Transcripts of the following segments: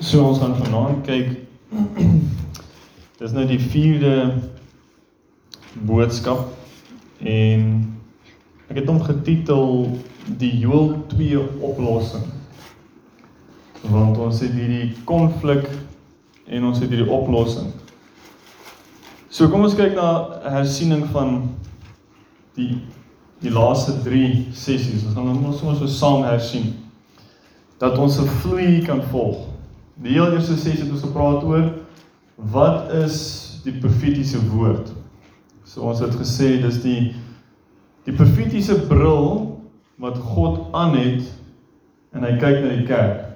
So ons gaan vanaand kyk dis nou die 4de boodskap en ek het hom getitel die Joel 2 oplossing. Want ons het hierdie konflik en ons het hierdie oplossing. So kom ons kyk na hersiening van die die laaste 3 sessies. Ons gaan hom sommer so saam hersien dat ons 'n vloei kan volg. Die heel eerste sessie het ons gepraat oor wat is die profetiese woord. So ons het gesê dis die die profetiese bril wat God aan het en hy kyk na die kerk.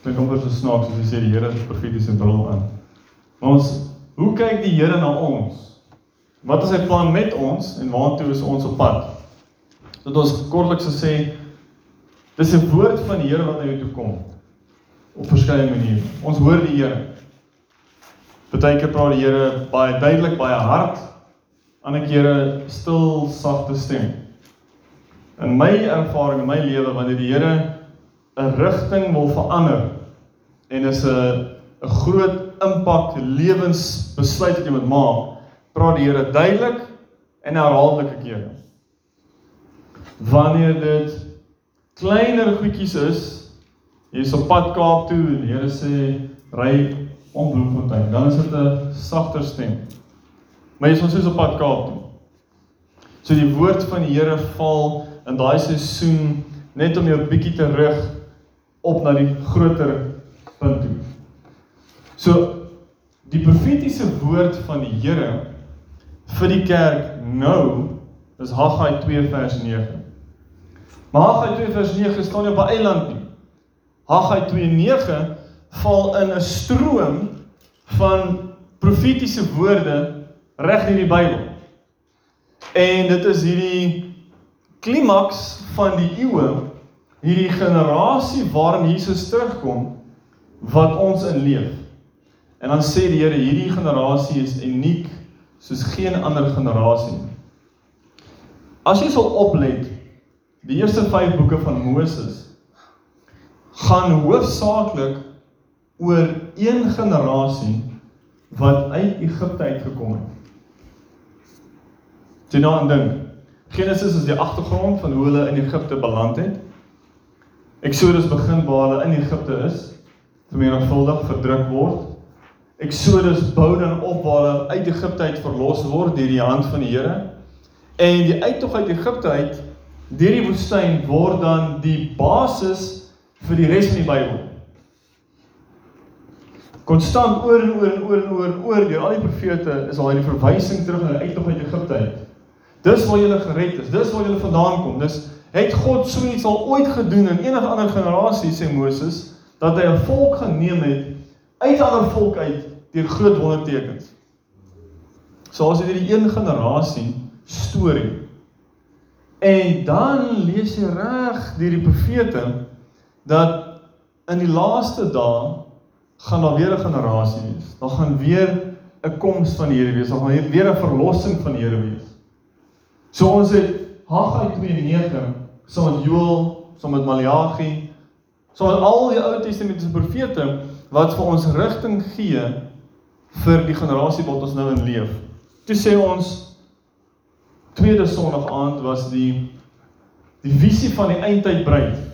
Dit kom oor so snaaks as hy sê die Here het 'n profetiese bril aan. Maar ons hoe kyk die Here na ons? Wat is sy plan met ons en waartoe is ons op pad? Dat ons kortliks sê dis 'n woord van die Here wat na jou toe kom op verskeie maniere. Ons hoor die Here. Partykeer praat die Here baie duidelik, baie hard. Ander kere stil, sagte stem. In my ervaring in my lewe wanneer die Here 'n rigting wil verander en is 'n 'n groot impak lewensbesluit wat jy moet maak, praat die Here duidelik en herhaaldelike kere. Wanneer dit kleiner goedjies is, Jy is op pad Kaap toe en die Here sê ry om Bloemfontein. Dan is dit 'n sagter stem. Maar jy is ons is op pad Kaap toe. So die woord van die Here val in daai seisoen net om jou bietjie te rig op na die groter punt toe. So die profetiese woord van die Here vir die kerk nou is Haggai 2 vers 9. Maar Haggai 2 vers 9 staan nie op 'n eiland nie. Haggai 2:9 val in 'n stroom van profetiese woorde reg in die Bybel. En dit is hierdie klimaks van die eeue, hierdie generasie waarin Jesus terugkom wat ons in leef. En dan sê die Here hierdie generasie is uniek soos geen ander generasie nie. As jy sal oplet, die eerste 5 boeke van Moses gaan hoofsaaklik oor een generasie wat uit Egipte uitgekom het. Jy nou dink, Genesis is die agtergrond van hoe hulle in Egipte beland het. Exodus begin waar hulle in Egipte is, vermenigvuldig verdruk word. Exodus bou dan op waar hulle uit Egipte uit verlos word deur die hand van die Here. En die uittog uit Egipte uit deur die woestyn word dan die basis vir die res van die Bybel. Konstant oor en oor en oor en oor oor deur al die profete is al hierdie verwysing terug na uit uit Egipte uit. Dis waar jy gered is. Dis waar jy vandaan kom. Dis het God so iets al ooit gedoen in enige ander generasie sê Moses dat hy 'n volk geneem het uit ander volk uit deur groot wondertekens. So as jy hierdie een generasie storie en dan lees jy reg deur die profete dat in die laaste dae gaan daar weer 'n generasie wees. Daar gaan weer 'n koms van die Here wees. Daar gaan weer 'n verlossing van die Here wees. So ons het Haggai 2:9, saam met Joël, saam met Maleagi, saam met al die Ou Testamentiese profete wat vir ons rigting gee vir die generasie wat ons nou in leef. Toe sê ons tweede Sondag aand was die die visie van die eindtyd bruid.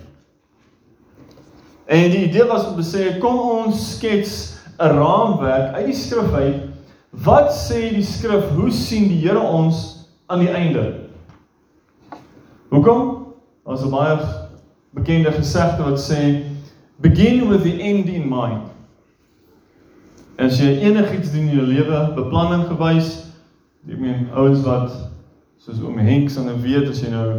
En die idee was om te sê kom ons skets 'n raamwerk uit die skrif uit. Wat sê die skrif? Hoe sien die Here ons aan die einde? Hoekom? Ons het baie bekende gesegde wat sê begin with the end in mind. As jy enigiets doen in jou lewe, beplanning gewys, ek meen ouens wat soos oom Henk sal nou weet as jy nou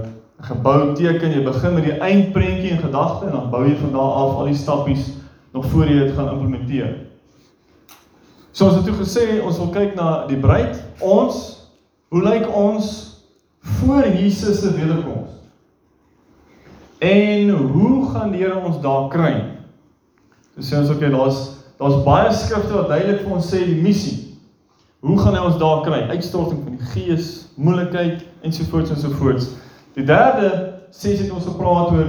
gebou teken, jy begin met die eindprentjie in gedagte en dan bou jy van daar af al die stappies nog voor jy dit gaan implementeer. So ons het toe gesê ons wil kyk na die bruid, ons hoe lyk ons voor Jesus se wederkoms? En hoe gaan die Here ons daar kry? So sê ons okay, daar's daar's baie skrifte wat duidelik vir ons sê die missie. Hoe gaan hy ons daar kry? Uitstorting van die Gees, moeilikheid ensovoorts ensovoorts. Die derde sessie het ons gepraat oor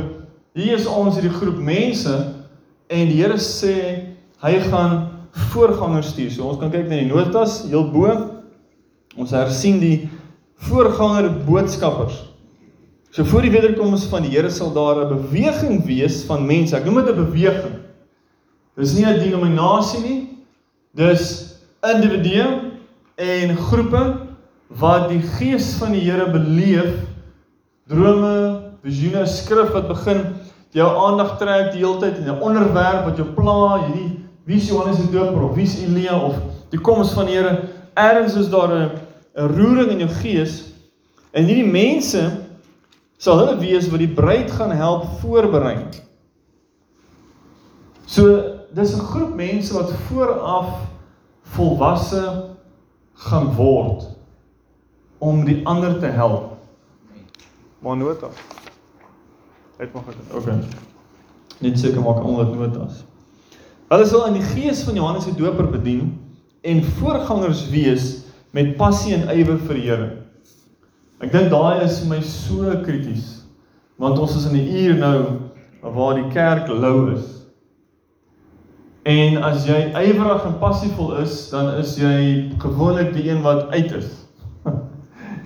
hier is ons hierdie groep mense en die Here sê hy gaan voorgangers stuur. So ons kan kyk na die notas heel bo. Ons hersien die voorganger boodskappers. So voor die wederkoms van die Here sal daar 'n beweging wees van mense. Ek noem dit 'n beweging. Dis nie 'n denominasie nie. Dis individue en groepe wat die gees van die Here beleef. Drome, visioene, skrif wat begin jou aandag trek die hele tyd in 'n onderwerp wat jou pla, hierdie wie is Johannes die Doper of wie is Elia of die koms van die Here. Ergens is daar 'n 'n roering in jou gees en hierdie mense sal hulle wees wat die bruid gaan help voorberei. So dis 'n groep mense wat vooraf volwasse gaan word om die ander te help. Maar nota. Uit mag dit. Okay. Net seker maak almal het notas. Hulle sal in die gees van Johannes die Doper bedien en voorgangers wees met passie en ywer vir die Here. Ek dink daai is vir my so krities want ons is in 'n uur nou waar die kerk lou is. En as jy ywerig en passievol is, dan is jy gewoonlik die een wat uit is.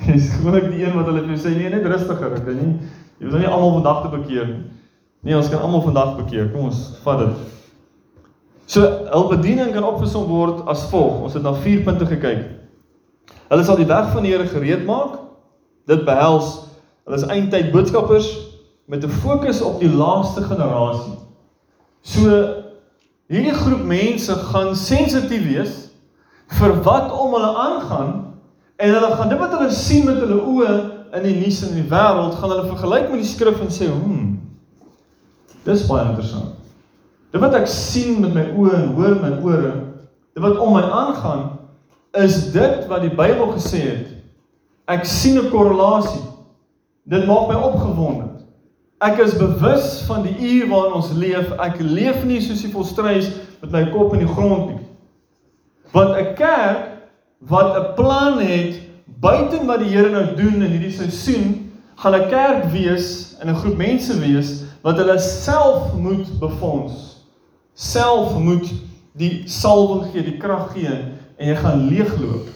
Jy's gewoonlik die een wat hulle vir sê nee, net rustiger, ek weet nie. Jy moet nou nie almal vandag te bekeer nie. Nee, ons kan almal vandag bekeer. Kom ons vat dit. So, hul bediening kan opgesom word as volg. Ons het na 4 punte gekyk. Hulle sal die weg van die Here gereed maak. Dit behels hulle is eindtyd boodskappers met 'n fokus op die laaste generasie. So hierdie groep mense gaan sensitief wees vir wat om hulle aangaan en hulle gaan dit wat hulle sien met hulle oë in die nuus in die wêreld gaan hulle vergelyk met die skrif en sê, "Hm. Dis baie interessant." Dit wat ek sien met my oë en hoor met my ore, dit wat om my aangaan, is dit wat die Bybel gesê het. Ek sien 'n korrelasie. Dit maak my opgewonde. Ek is bewus van die uur waarin ons leef. Ek leef nie soos die volstreis met my kop in die grond nie. Want 'n kerk wat 'n plan het buiten wat die Here nou doen in hierdie seisoen, gaan 'n kerk wees en 'n groep mense wees wat hulle self moet befonds. Self moet die salwing gee, die krag gee en jy gaan leegloop.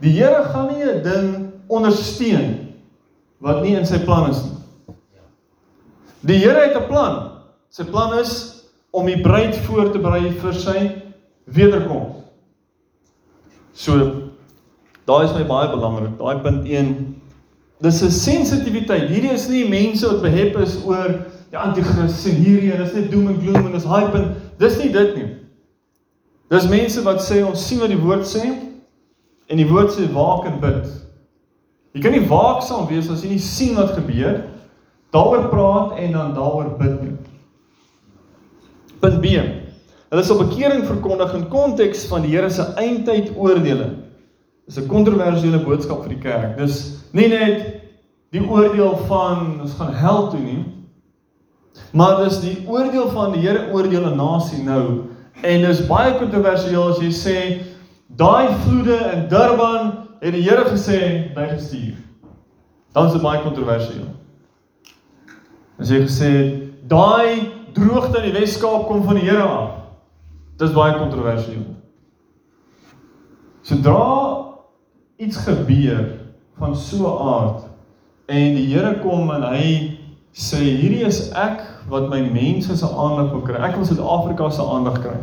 Die Here gaan nie 'n ding ondersteun wat nie in sy plan is nie. Die Here het 'n plan. Sy plan is om die bruid voor te berei vir sy wederkoms. So daai is my baie belangrik. Daai punt 1. Dis 'n sensitiwiteit. Hierdie is nie mense wat behep is oor die anti-kris en hierdie en dis net doom and gloom en dis hype en dis nie dit nie. Dis mense wat sê ons sien wat die woord sê en die woord sê waak en bid. Jy kan nie waaksaam wees as jy nie sien wat gebeur, daaroor praat en dan daaroor bid nie. Punt B. Hulle sal bekering verkondig in konteks van die Here se eindtyd oordeele. Dis 'n kontroversiële boodskap vir die kerk. Dis nie net die oordeel van ons gaan hel toe nie, maar dis die oordeel van die Here oordeel 'n nasie nou. En dis baie kontroversieel as jy sê daai vloede in Durban het die Here gesê by gestuur. Dan is dit baie kontroversieel. As jy gesê daai droogte in die Wes-Kaap kom van die Here af. Dis baie kontroversieel. Sodra iets gebeur van so 'n aard en die Here kom en hy sê hierdie is ek wat my mense se aandag wil kry. Ek wil Suid-Afrika se aandag kry.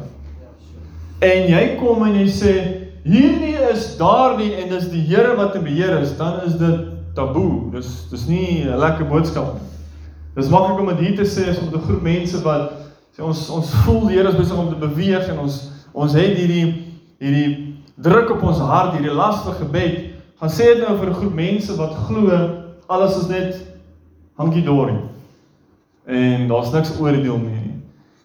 En jy kom en jy sê hierdie is daardie en dis die Here wat in beheer is, dan is dit taboe. Dis dis nie 'n lekker boodskap nie. Dis maklik om dit hier te sê as om 'n groep mense wat sê ons ons voel die Here is besig om te beweeg en ons ons het hierdie hierdie druk op ons hart, hierdie lastige gebed. Gaan sê dit nou vir 'n groep mense wat glo alles is net hankie dorie. En daar's niks oordeel meer nie.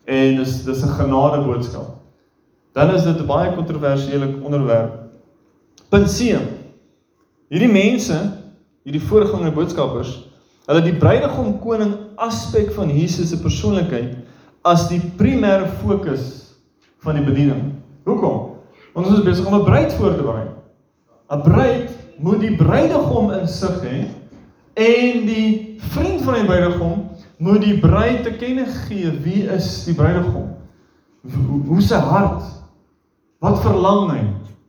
En dis dis 'n genade boodskap dan is dit 'n baie kontroversiële onderwerp. Punt C. Hierdie mense, hierdie voorganger boodskappers, hulle die bruidegom koning aspek van Jesus se persoonlikheid as die primêre fokus van die bediening. Hoekom? Want ons is besig om 'n bruid voor te berei. 'n Bruid moet die bruidegom in sig hê en die vriend van die bruidegom moet die bruid te kenne gee wie is die bruidegom. Hoe, hoe sy hart? Wat verlang hy?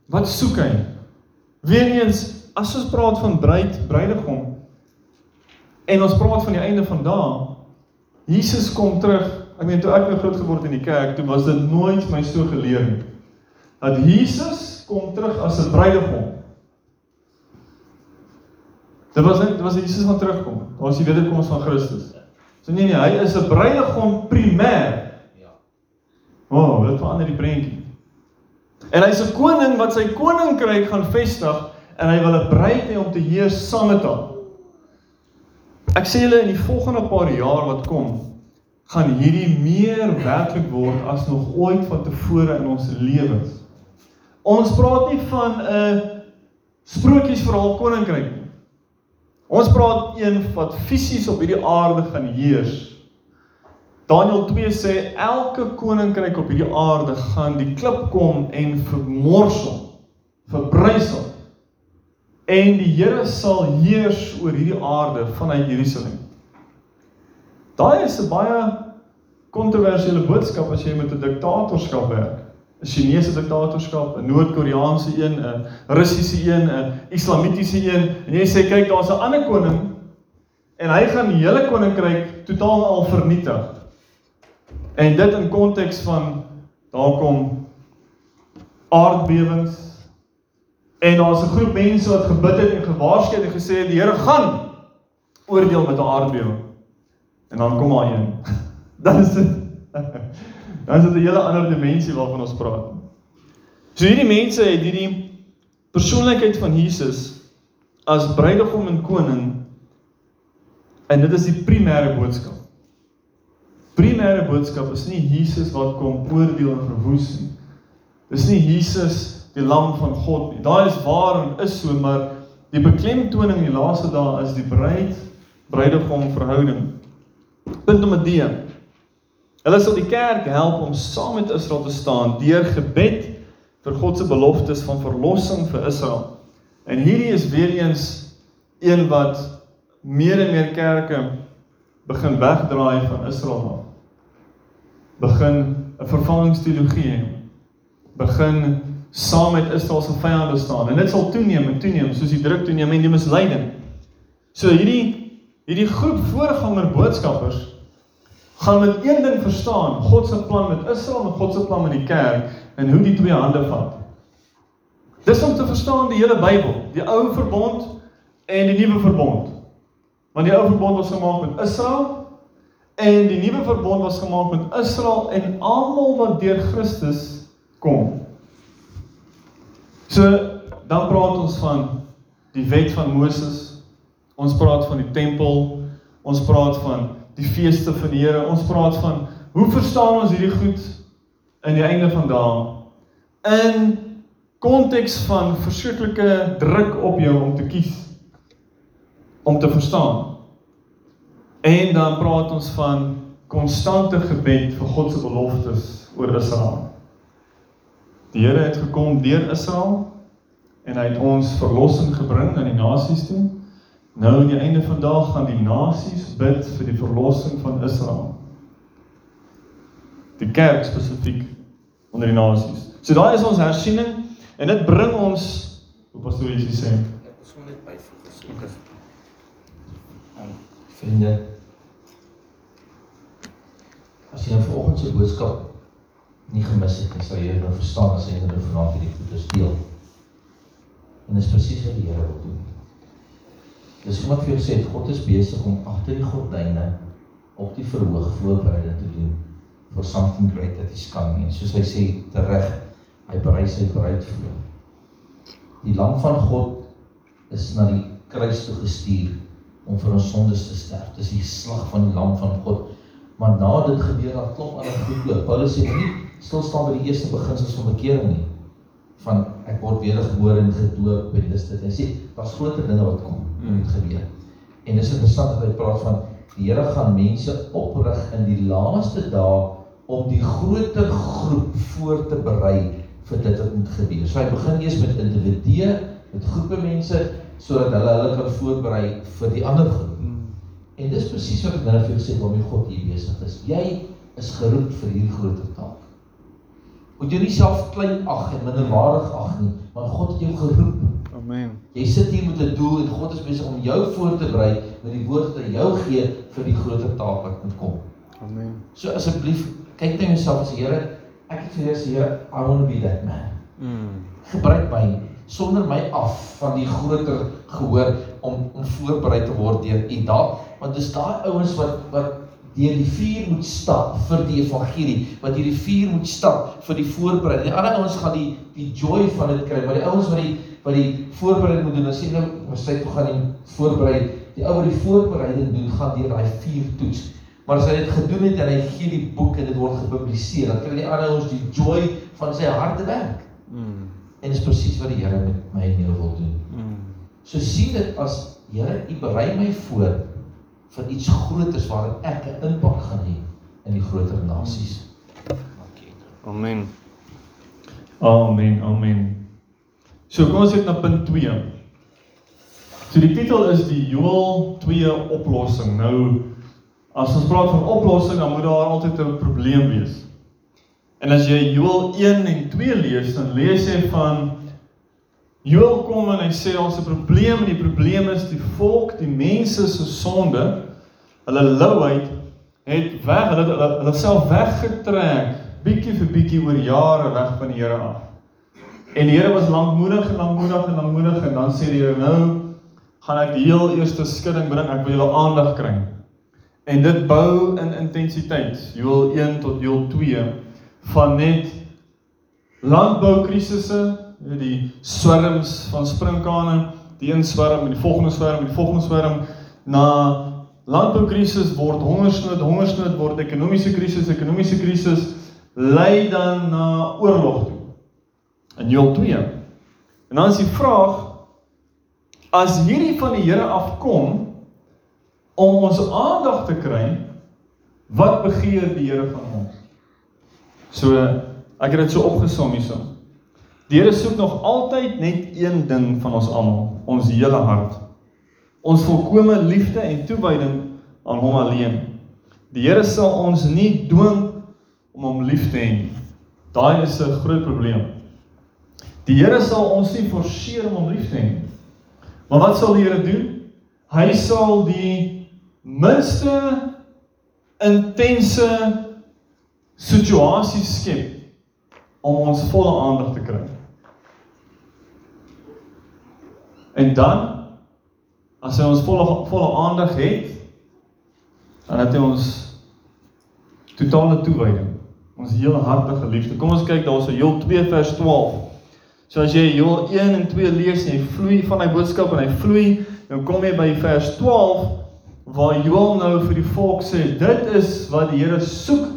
Wat soek hy? Weereens, as ons praat van bruid, bruidegom en ons praat van die einde van dae, Jesus kom terug. Ek meen toe ek nou groot geword in die kerk, toe was dit nooit my so geleer nie. Dat Jesus kom terug as 'n bruidegom. Dit was dit was Jesus wat terugkom. Daar was die wederkoms van Christus. So nee nee, hy is 'n bruidegom primêr. Ja. O, oh, dit verander die prentjie. En hy's 'n koning wat sy koninkryk gaan vestig en hy wil 'n bruid hê om te heers saam met hom. Ek sê julle in die volgende paar jaar wat kom, gaan hierdie meer werklik word as nog ooit van tevore in ons lewens. Ons praat nie van 'n sprokiesverhaal koninkryk nie. Ons praat een wat fisies op hierdie aarde gaan heers. Daniël 2 sê elke koninkryk op hierdie aarde gaan die klip kom en vermorsel, verbrysel. En die Here sal heers oor hierdie aarde vanuit Jerusalem. Daai is 'n baie kontroversiële boodskap as jy met 'n diktatorskap werk. 'n Chinese diktatorskap, 'n Noord-Koreaanse een, 'n Russiese een, 'n Islamitiese een. En jy sê kyk, daar's 'n ander koning en hy gaan die hele koninkryk totaal al vernietig. En dit in konteks van daar kom aardbewings en daar's 'n groep mense wat gebid het en gewaarsku het en gesê die Here gaan oordeel met 'n aardbewing. En dan kom daar een. Dan is dit dan is dit 'n hele ander dimensie waarvan ons praat. So hierdie mense het hierdie persoonlikheid van Jesus as bruidegom en koning en dit is die primêre boodskap. Primêre boodskap is nie Jesus wat kom oordeel en verwoes nie. Dis nie Jesus die lam van God nie. Daai is waar en is so, maar die beklemtoning in die laaste dae is die bruid bruidegom verhouding. Punt nommer 3. Hulle sal die kerk help om saam met Israel te staan deur gebed vir God se beloftes van verlossing vir Israel. En hierdie is weer eens een wat meer en meer kerke begin wegdraai van Israel af. Begin 'n vervangingsteologie hê. Begin saam met Israel se vyande staan. En dit sal toeneem en toeneem soos die druk toeneem en die misleiding. So hierdie hierdie groep voorganger boodskappers gaan met een ding verstaan, God se plan met Israel en God se plan met die kerk en hoe die twee hande vat. Dis om te verstaan die hele Bybel, die ou verbond en die nuwe verbond. Want die ou verbond was gemaak met Israel en die nuwe verbond was gemaak met Israel en almal wat deur Christus kom. So dan praat ons van die wet van Moses. Ons praat van die tempel. Ons praat van die feeste van die Here. Ons praat van hoe verstaan ons hierdie goed in die einde van dae in konteks van verskriklike druk op jou om te kies om te verstaan. En dan praat ons van konstante gebed vir God se beloftes oor Israel. Die Here het gekom deur Israel en hy het ons verlossing gebring aan die nasies toe. Nou aan die einde van daag gaan die nasies bid vir die verlossing van Israel. Die kerk spesifiek onder die nasies. So daai is ons hersiening en dit bring ons hoe pastoor Jesus sê. Ek wil sommer net byvoeg as ek is. Um, vriende As jy nou vanoggend se boodskap nie gemis het nie, sal jy nou verstaan as jy nou vanaand hierdie goeie deel. En dis presies wat die Here wil doen. Dis wat vir jou sê, God is besig om agter die gordyne op die verhoog voorbereiding te doen for something great that is coming. En soos hy sê tereg, hy berei sy bruid voor. Die lam van God is na die kruis toe gestuur om vir ons sondes te sterf. Dis die slag van die lam van God. Maar na dit gebeur daar klop ander goed ook. Paulus sê nie stil staan by die eerste beginsels van bekering nie. Van ek word wedergebore en gedoop en dis dit. Hy sê daar's groter dinge wat kom moet gebeur. En dis interessant dat hy praat van die Here gaan mense oprig in die laaste dae om die groter groep voor te berei vir dit wat moet gebeur. So hy begin eers met individue, met groepe mense sodat hulle hulle kan voorberei vir die ander groep. En dis presies wat ek nou vir jou sê waarmee God hier besig is. Jy is geroep vir hierdie groter taak. Moet jy nie self klein ag en minderwaardig ag nie, want God het jou geroep. Amen. Jy sit hier met 'n doel en God is besig om jou voor te berei met die woord wat hy jou gee vir die groter taak wat moet kom. Amen. So asseblief, kyk net jouself as Here, ek het vir sê, Here, I want to be that man. Mm. Gebruik my sonder my af van die groter gehoor om om voorberei te word deur U daar, want dis daai ouens wat wat deur die vuur moet stap vir die evangelie, wat hierdie vuur moet stap vir die voorbereiding. Die ander ouens gaan die die joy van dit kry, maar die ouens wat die wat die voorbereiding moet doen, as jy nou maar sê toe gaan die voorberei, die ou wat die voorbereiding doen, gaan deur daai vuur toets. Maar as hy dit gedoen het en hy gee die boek en dit word gepubliseer, dan kry die ander ouens die joy van sy harde werk. Mm. En dis presies wat die Here met my en jou wil doen. Mm. So sien dit as Here, U berei my voor vir iets groters waarin ek 'n impak gaan hê in die groter nasies. Dankie. Amen. Amen. Amen. So kom ons kyk na punt 2. So die titel is die Joel 2 oplossing. Nou as ons praat van oplossing, dan moet daar altyd 'n probleem wees. En as jy Joel 1 en 2 lees, dan lees jy van Joel kom en hy sê daar's 'n probleem en die probleem is die volk, die mense se sonde, hulle louheid het weg, hulle hulle, hulle self weggetrek bietjie vir bietjie oor jare weg van die Here af. En die Here was lankmoedig en lankmoedig en lankmoedig en dan sê die Here nou gaan ek die heel eerste skudding bring, ek wil julle aandag kry. En dit bou in intensiteit, Joel 1 tot Joel 2 van net landboukrisisse, die swerms van sprinkane, die een swerm en die volgende swerm en die volgende swerm na landboukrisis word hongersnood, hongersnood word ekonomiese krisis, ekonomiese krisis lei dan na oorlog toe. In Joel 2. En dan is die vraag as hierdie van die Here afkom om ons aandag te kry, wat begeer die Here van ons? So ek het dit so opgesom hierso. Die Here soek nog altyd net een ding van ons almal, ons hele hart. Ons volkomme liefde en toewyding aan hom alleen. Die Here sal ons nie dwing om hom lief te hê. Daai is 'n groot probleem. Die Here sal ons nie forceer om hom lief te hê. Maar wat sal die Here doen? Hy sal die minste intense situasies skep om ons volle aandag te kry. En dan as hy ons volle volle aandag het, dan het hy ons totale toewyding, ons hele hartige liefde. Kom ons kyk daarso Joel 2 vers 12. So as jy Joel 1 en 2 lees en jy vloei van hy boodskap en hy vloei, dan kom jy by vers 12 waar Joel nou vir die volk sê, dit is wat die Here soek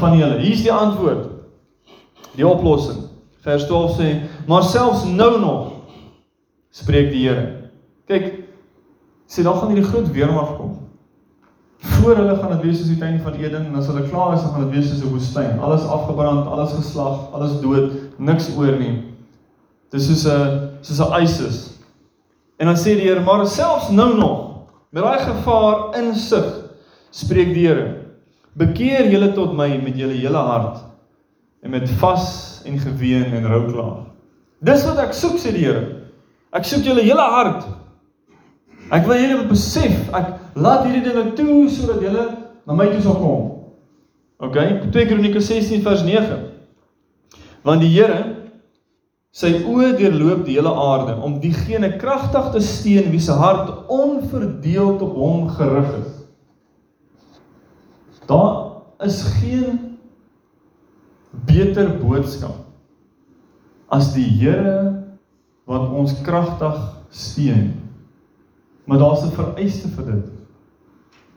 van julle. Hier's die antwoord. Die oplossing. Vers 12 sê, maar selfs nou nog spreek die Here. Kyk, sê daar gaan hierdie groot weermag kom. Voor hulle gaan dit wees soos die tuin van Eden en as hulle klaar is, dan gaan dit wees soos 'n woestyn. Alles afgebrand, alles geslag, alles dood, niks oor nie. Dis soos 'n soos 'n ISIS. En dan sê die Here, maar selfs nou nog met daai gevaar insig spreek die Here. Bekeer julle tot my met julle hele hart en met vas en geween en rouklaag. Dis wat ek soek sê die Here. Ek soek julle hele hart. Ek wil julle besef, ek laat hierdie dinge toe sodat julle na my toe sal kom. OK, 2 Kronieke 16 vers 9. Want die Here sy oë deurloop die hele aarde om diegene kragtig te steun wie se hart onverdeeld op hom gerig is. Daar is geen beter boodskap as die Here wat ons kragtig steun. Maar daar's 'n vereiste vir dit.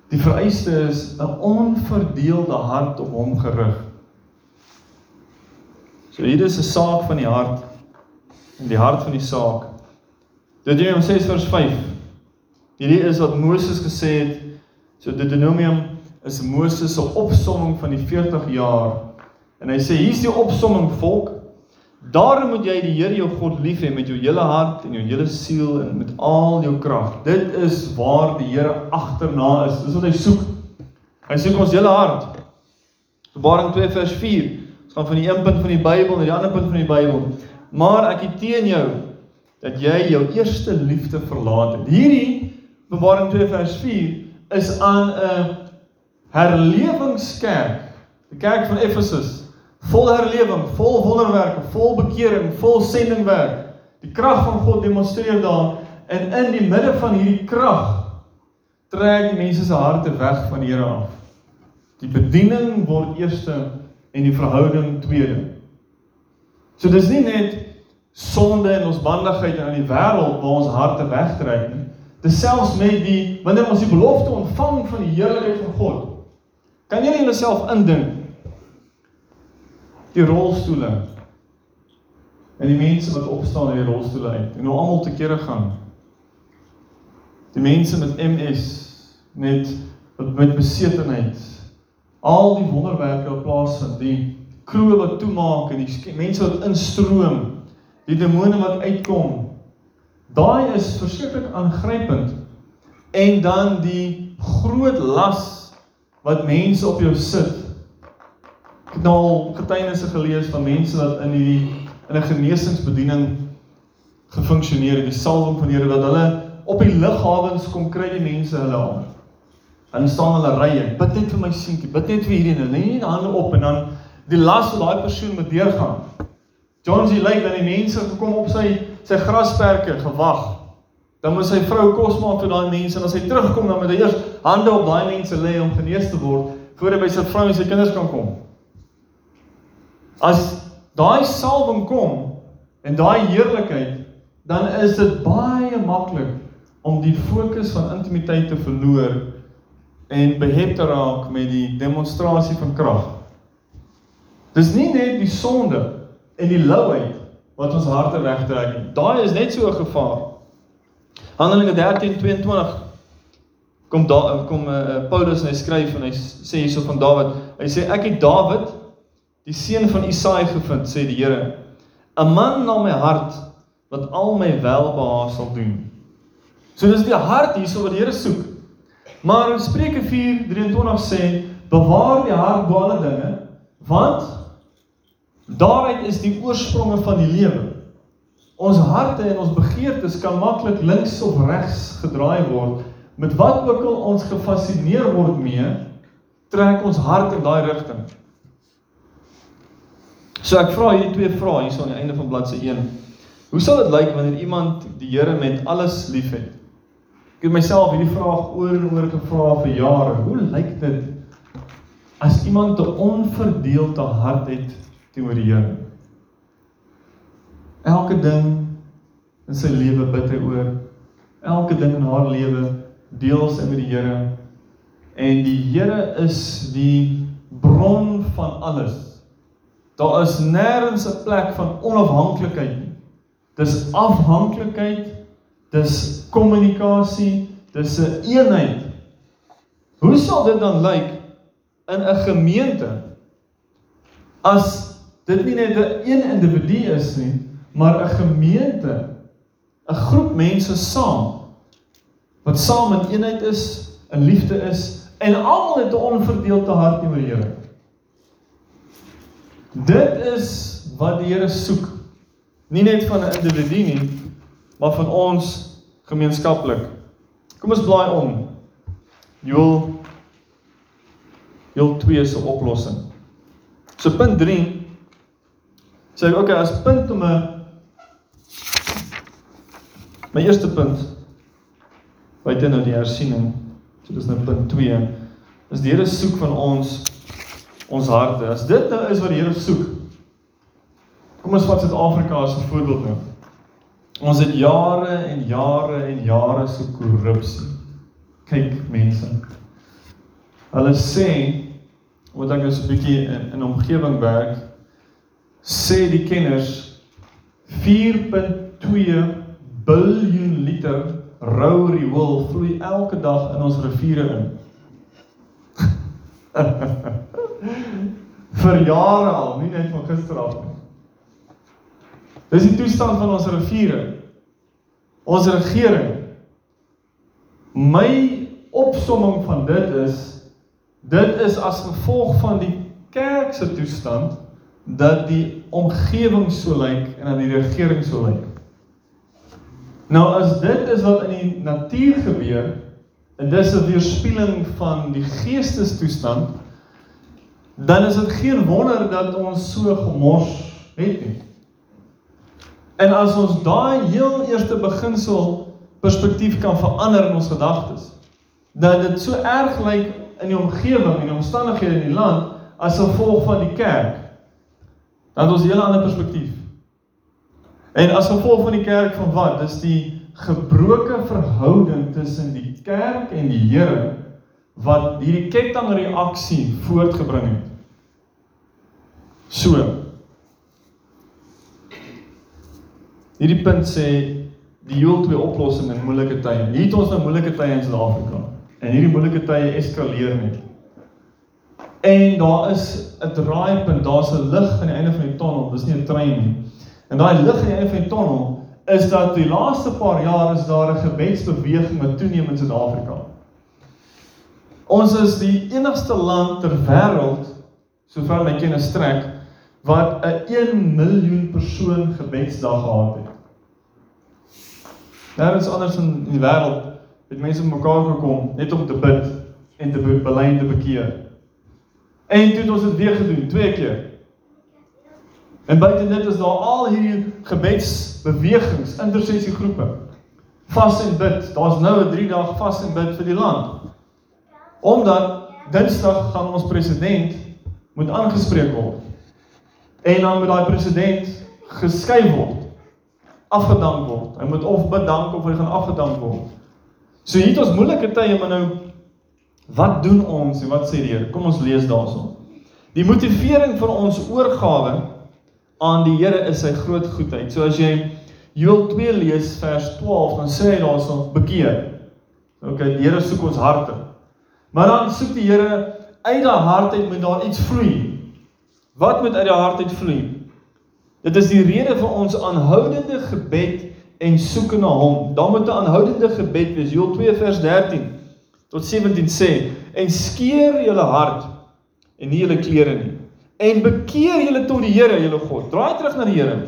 Die vereiste is 'n onverdeelde hart op hom gerig. So hier is 'n saak van die hart in die hart van die saak. Deuteronomium 6 vers 5. Hierdie is wat Moses gesê het. So Deuteronomium is Moses se opsomming van die 40 jaar. En hy sê hier's die opsomming volk. Daarom moet jy die Here jou God lief hê met jou hele hart en jou hele siel en met al jou krag. Dit is waar die Here agterna is. Dis wat hy soek. Hy soek ons hele hart. Openbaring 2 vers 4. Ons gaan van die een punt van die Bybel na die ander punt van die Bybel. Maar ek het teen jou dat jy jou eerste liefde verlaat het. Hierdie Openbaring 2 vers 4 is aan 'n herlewingskerk, die kerk van Efesus. Vol herlewing, vol wonderwerke, vol bekering, vol sendingwerk. Die krag van God demonstreer daar en in die midde van hierdie krag trek die mense se harte weg van die Here af. Die bediening word eerste en die verhouding tweede. So dis nie net sonde en ons bandigheid in die wêreld waar ons harte wegtrek nie. Dis selfs met die wanneer ons die belofte ontvang van die heerlikheid van God. Kan jy nie jouself indink die rolstoele en die mense wat opstaan in die rolstoele uit en nou almal te kere gaan. Die mense met MS met met besetenheid al die wonderwerke op plaas vind, die kroe wat toemaak en die mense wat instroom, die demone wat uitkom. Daai is verskriklik aangrypend. En dan die groot las wat mense op jou sit. Het nou al getuienisse gelees van mense wat in hierdie in 'n genesingsbediening gefunksioneer het, die salwing van die Here dat hulle op die lughawens kom kry die mense hulle aan. Dan staan hulle rye. Bid net vir my seentjie. Bid net vir hierdie en nie die hande op en dan die las wat daai persoon moet deurgaan. John G. Lake dan die mense gekom op sy sy grasperke gewag. Dan moet sy vrou kos maak vir daai mense en as hy terugkom dan moet hy eers hande op daai mense lê om genees te word voor hy by sy vrou en sy kinders kan kom. As daai salwing kom en daai heerlikheid, dan is dit baie maklik om die fokus van intimiteit te verloor en behep te raak met die demonstrasie van krag. Dis nie net die sonde en die louheid wat ons harte wegtrek nie. Daai is net so 'n gevaar. Handelinge 13:22 kom daar kom uh, Paulus en hy skryf en hy sê hierso van Dawid. Hy sê ek het Dawid die seun van Isaai gevind, sê die Here. 'n Man na my hart wat al my welbehaag sal doen. So dis die hart hierso wat die Here soek. Maar in Spreuke 4:23 sê bewaar die hart bo alle dinge want daaruit is die oorspronge van die lewe. Ons harte en ons begeertes kan maklik links of regs gedraai word met wat ook al ons gefassineer word mee trek ons hart in daai rigting. So ek vra hierdie twee vrae hier so aan die einde van bladsy 1. Hoe sal dit lyk wanneer iemand die Here met alles liefhet? Ek het myself hierdie vraag oor en oor gevra vir jare. Hoe lyk dit as iemand 'n onverdeelde hart het teenoor die Here? Elke ding in sy lewe bid hy oor. Elke ding in haar lewe deel sy met die Here. En die Here is die bron van alles. Daar is nêrens 'n plek van onafhanklikheid nie. Dis afhanklikheid dis kommunikasie, dis 'n een eenheid. Hoe sal dit dan lyk in 'n gemeente as dit nie net 'n een individu is nie, maar 'n gemeente, 'n groep mense saam wat saam in eenheid is, in liefde is en almal het 'n onverdeelde hart teenoor die Here. Dit is wat die Here soek. Nie net van 'n individu nie, maar van ons gemeenskaplik. Kom ons blaai om. Joel Joel 2 se oplossing. So punt 3 sê ek okay, as punt om 'n my eerste punt buite nou die hersiening. So dis nou punt 2 is die Here soek van ons ons harte. As dit nou is wat die Here soek. Kom ons vat Suid-Afrika as 'n voorbeeld nou. Ons het jare en jare en jare so korrupsie. Kyk mense. Hulle sê wat ek is 'n bietjie in 'n omgewing werk, sê die kenners 4.2 biljoen liter rou riool vloei elke dag in ons riviere in. Vir jare al, nie net van gister af nie. Dis die toestand van ons riviere. Ons regering. My opsomming van dit is dit is as gevolg van die kerk se toestand dat die omgewing so lyk en dat die regering so lyk. Nou as dit is wat in die natuur gebeur en dis 'n weerspieëling van die geestestoestand dan is dit geen wonder dat ons so gemors het nie. En as ons daai heel eerste beginsel perspektief kan verander in ons gedagtes, dat dit so erg lyk in die omgewing en die omstandighede in die land as gevolg van die kerk, dan het ons 'n hele ander perspektief. En as gevolg van die kerk van wat? Dis die gebroke verhouding tussen die kerk en die Here wat hierdie kettingreaksie voortgebring het. So. Hierdie punt sê die heel twee oplossings in moeilike tye. Hier het ons nou moeilike tye in Suid-Afrika. En hierdie moeilike tye eskaleer net. En daar is 'n draaipunt, daar's 'n lig aan die einde van die tonnel, dis nie 'n trein nie. En daai lig aan die einde van die tonnel is dat die laaste paar jaar is daar 'n gebedsbeweging wat toeneem in Suid-Afrika. Ons is die enigste land ter wêreld, sover my kennis strek, wat 'n 1 miljoen persoon gebedsdag gehad het. Daar is anders in die wêreld het mense mekaar gekom net om te bid en te bely en te bekeer. En toe het ons dit weer gedoen, twee keer. En buite dit is daar al hierdie gebedsbewegings, intersessiegroepe. Vas en bid. Daar's nou 'n 3 dae vas en bid vir die land. Omdat Dinsdag gaan ons president moet aangespreek word. En dan moet daai president geskei word. Afgedank word. Hy moet of bedank of hy gaan afgedank word. So hier het ons moeilike tye, maar nou Wat doen ons en wat sê die Here? Kom ons lees daarson. Die motivering vir ons oorgawe aan die Here is sy groot goedheid. So as jy Joel 2 lees vers 12, dan sê hy daarson bekeer. OK, die Here soek ons harte. Maar dan soek die Here uit daai hart uit moet daar iets vloei. Wat moet uit die hart uit vloei? Dit is die rede vir ons aanhoudende gebed en soek na hom. Daar moet 'n aanhoudende gebed wees. Joel 2 vers 13 tot 17 sê en skeer julle hart en nie julle klere nie en bekeer julle tot die Here julle God draai terug na die Here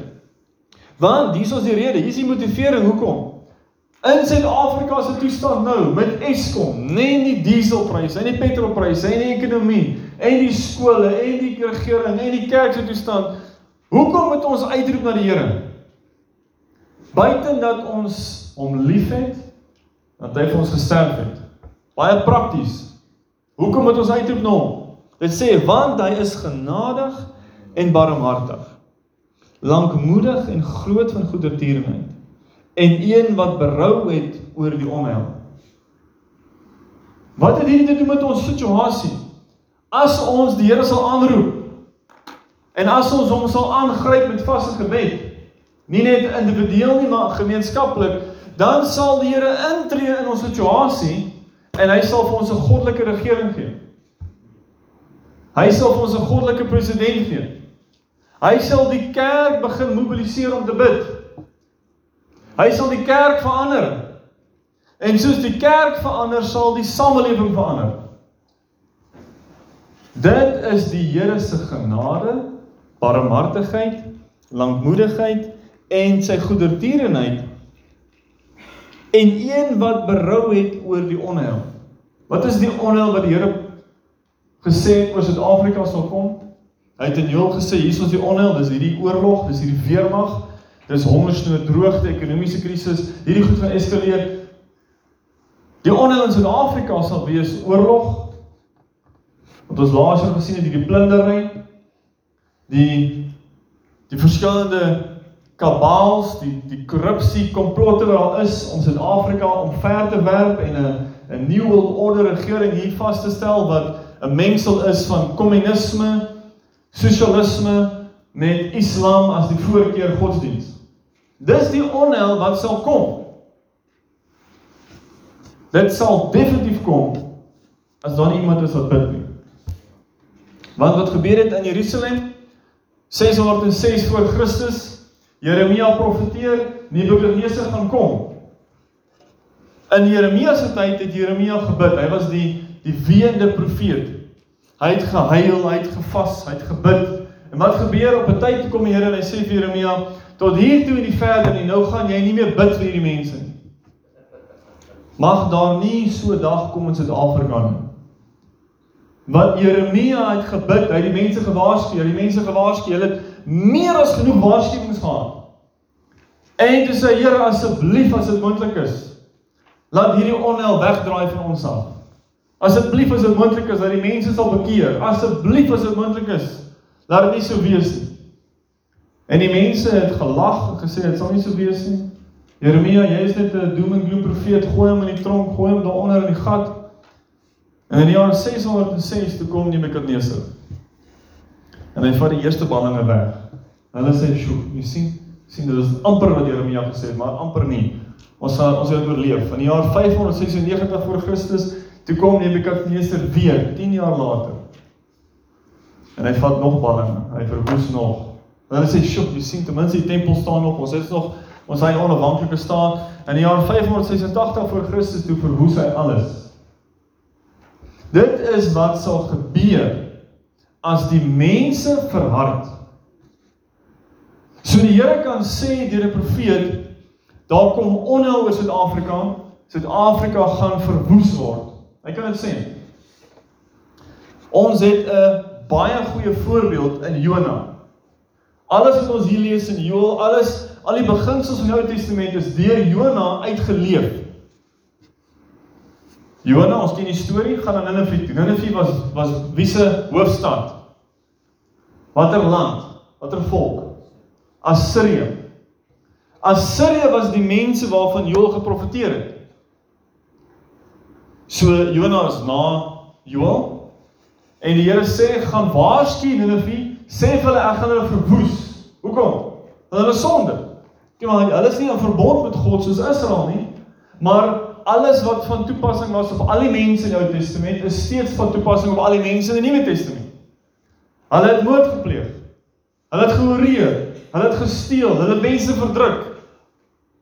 want dis ons die rede hier's die motivering hoekom in Suid-Afrika se toestand nou met Eskom nee nie dieselpryse en die petrolpryse en die ekonomie en die skole en die regering en die kerk se toestand hoekom moet ons uitroep na die Here buiten dat ons hom liefhet dat hy vir ons gesterf het Baie prakties. Hoekom moet ons uitroep na hom? Dit sê want hy is genadig en barmhartig. Lankmoedig en groot van goedertierenheid en een wat berou het oor die onheil. Wat het hierdie te doen met ons situasie? As ons die Here sal aanroep en as ons hom sal aangryp met vaste gebed, nie net individueel nie maar gemeenskaplik, dan sal die Here intree in ons situasie en hy sal vir ons 'n goddelike regering gee. Hy sal vir ons 'n goddelike president gee. Hy sal die kerk begin mobiliseer om te bid. Hy sal die kerk verander. En soos die kerk verander, sal die samelewing verander. Dit is die Here se genade, barmhartigheid, lankmoedigheid en sy goedertierenheid en een wat berou het oor die onheil. Wat is die onheil wat die Here gesê het oor Suid-Afrika sal kom? Hy het in Joel gesê hier is ons die onheil, dis hierdie oorlog, dis hierdie weermag, dis hongersnood, droogte, ekonomiese krisis, hierdie goed gaan eskaleer. Die onheil in Suid-Afrika sal wees oorlog. Wat ons laas jaar gesien het, hierdie plundering, die die verskillende kabaals, die die korrupsie, komplotte wat daar is om Suid-Afrika omver te werp en 'n 'n world order regering hier vas te stel wat 'n mengsel is van kommunisme, sosialisme met islam as die voorkeur godsdiens. Dis die onheil wat sal kom. Dit sal definitief kom as dan iemand is wat bid nie. Want wat gebeur het in Jerusalem 606 voor Christus Jeremia profeteer, Nebukadneser gaan kom. In Jeremia se tyd het Jeremia gebid. Hy was die die weende profeet. Hy het gehuil, hy het gevas, hy het gebid. En wat gebeur op 'n tyd kom die Here en hy sê vir Jeremia, tot hier toe en nie verder nie. Nou gaan jy nie meer bid vir hierdie mense nie. Mag daar nie so 'n dag kom in Suid-Afrika nie. Wat Jeremia het gebid, hy het die mense gewaarsku, hy het die mense gewaarsku, hulle het meer as genoeg waarskuwings gehad. En toe sê Here asseblief as dit moontlik is, laat hierdie onheil wegdraai van ons af. Asseblief as dit moontlik is dat die mense sal bekeer. Asseblief as dit moontlik is, laat dit nie so wees nie. En die mense het gelag en gesê dit sal nie so wees nie. Jeremia, jy is net 'n doom and gloom profeet. Gooi hom in die tronk, gooi hom daaronder in die gat. En in die jaar 606 toe kom Nebukadneser. En hy vat die eerste ballinge weg. Hulle sê, "Sjoe, jy sien, sien dit is amper wat Jeremia gesê het, maar amper nie. Ons sal ons het oorleef." In die jaar 596 voor Christus toe kom Nebukadneser weer 10 jaar later. En hy vat nog ballinge. Hy verwoes nog. Hulle sê, "Sjoe, jy sien ten minste die tempel staan nog. Ons is nog ons hy onafhanklike staat." In die jaar 586 voor Christus toe verwoes hy alles. Dit is wat sal gebeur as die mense verhard. So die Here kan sê deur 'n profeet, daar kom onheil oor Suid-Afrika, Suid-Afrika gaan verwoes word. Hy kan dit sê. Ons het 'n baie goeie voorbeeld in Jona. Alles wat ons hier lees in Joël, alles al die beginsels van die Ou Testament is deur Jona uitgeleef. Jona, ons ken die storie, gaan na Ninive. Ninive was was wie se hoofstad? Watter land? Watter volk? Assirië. Assirië was die mense waarvan Joël geprofeteer het. So Jona is na Joël en die Here sê gaan waarsku Ninive, sê vir hulle ek gaan hulle verwoes. Hoekom? Want hulle sonde. Kyk maar, hulle is nie in verbond met God soos Israel nie, maar alles wat van toepassing was op al die mense in die Ou Testament is steeds van toepassing op al die mense in die Nuwe Testament. Hulle het moord gepleeg. Hulle het gehoreer, hulle het gesteel, hulle het mense verdruk.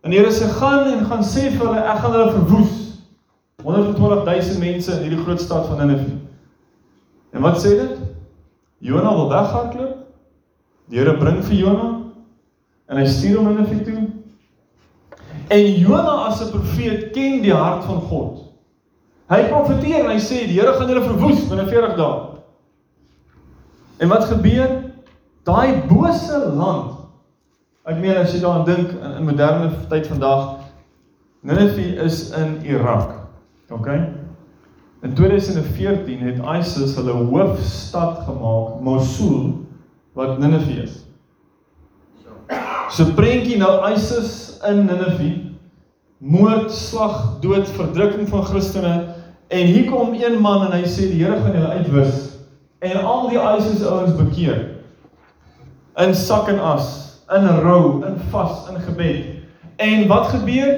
En die Here sê gaan en gaan sê vir hulle ek gaan hulle verwoes. 120000 mense in hierdie groot stad van Ninive. En wat sê dit? Jona wil weghardloop. Die Here bring vir Jona en hy stuur hom Ninive toe. En Jona as 'n profeet ken die hart van God. Hy profeteer en hy sê die Here gaan julle verwoes binne 40 dae. En wat gebeur? Daai bose land. Ek meen as jy daaraan dink in, in moderne tyd vandag, Ninive is in Irak. OK? In 2014 het ISIS hulle hoofstad gemaak, Mosul, wat Ninive is. So prentjie nou ISIS in Ninive, moord, slag, dood, verdrukking van Christene en hier kom een man en hy sê die Here gaan julle uitwis en al die ISIS ouens bekeer. In sak en as, in rou, in vas, in gebed. En wat gebeur?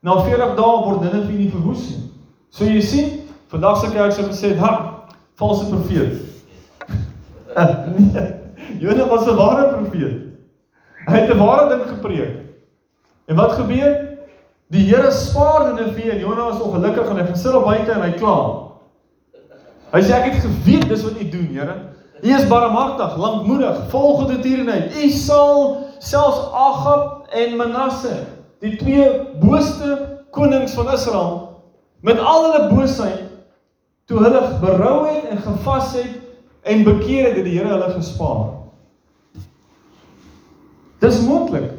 Na 40 dae word Ninive nie verwoes nie. So jy sien, vandag se kerk sê gesê, "Ha, valse profeet." nee, Jona was 'n ware profeet. Hy het 'n ware ding gepreek. En wat gebeur? Die Here spaar Ninive en Jona was ongelukkig en hy gaan sit op buite en hy kla. Hy sê ek het geweet dis wat u doen, Here. U is barmhartig, lankmoedig, vol goedertierenheid. U sal selfs Agab en Manasse, die twee booste konings van Israel, met al hulle boosheid toe hulle berou het en gevas het en bekeer het, het die Here hulle gespaar. Dis moontlik.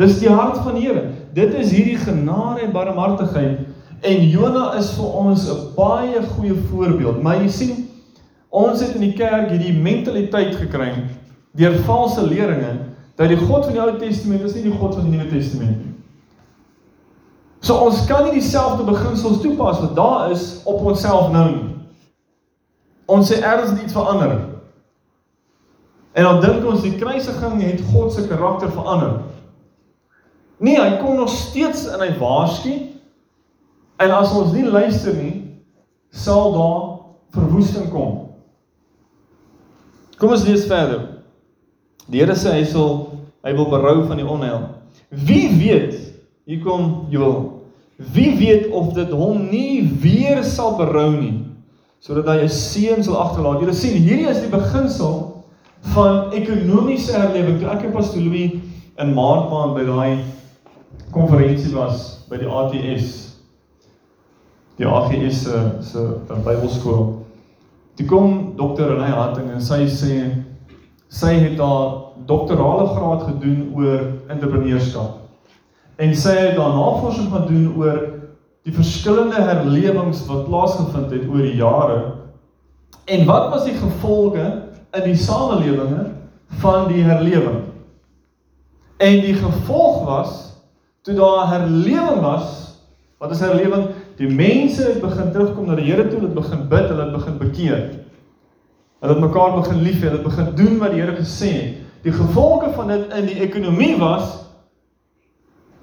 Dis die hart van die Here. Dit is hierdie genade en barmhartigheid en Jona is vir ons 'n baie goeie voorbeeld. Maar jy sien, ons het in die kerk hierdie mentaliteit gekry deur valse leringe dat die God van die Ou Testament is nie die God van die Nuwe Testament nie. So ons kan nie dieselfde beginsels toepas wat daar is op onsself nou nie. Ons sê ergens iets verander. En dan dink ons die kruisiging het God se karakter verander. Nee, hy kom nog steeds in hy waarsku. En as ons nie luister nie, sal daar verwoesting kom. Kom ons lees verder. Die Here sê hy sal Hy wil berou van die onheil. Wie weet, hier kom Joel. Wie weet of dit hom nie weer sal berou nie sodat hy 'n seun sal agterlaat. Julle sien, hierdie is die beginsel van ekonomiese herlewing. Toe ek en Pastor Louis in Maart maand by daai konferensie was by die ATS die AGS se se Bybelskool. Toe kom dokter Renée Hatting en sy sê sy het haar doktorale graad gedoen oor entrepreneurskap. En sy het daar navorsing gaan doen oor die verskillende herlewings wat plaasgevind het oor die jare. En wat was die gevolge in die samelewinge van die herlewing? En die gevolg was toe daar herlewing was, wat is herlewing? Die mense het begin terugkom na die Here toe, hulle het begin bid, hulle het begin bekeer. Hulle het mekaar begin lief hê, hulle het begin doen wat die Here gesê het. Die gevolge van dit in die ekonomie was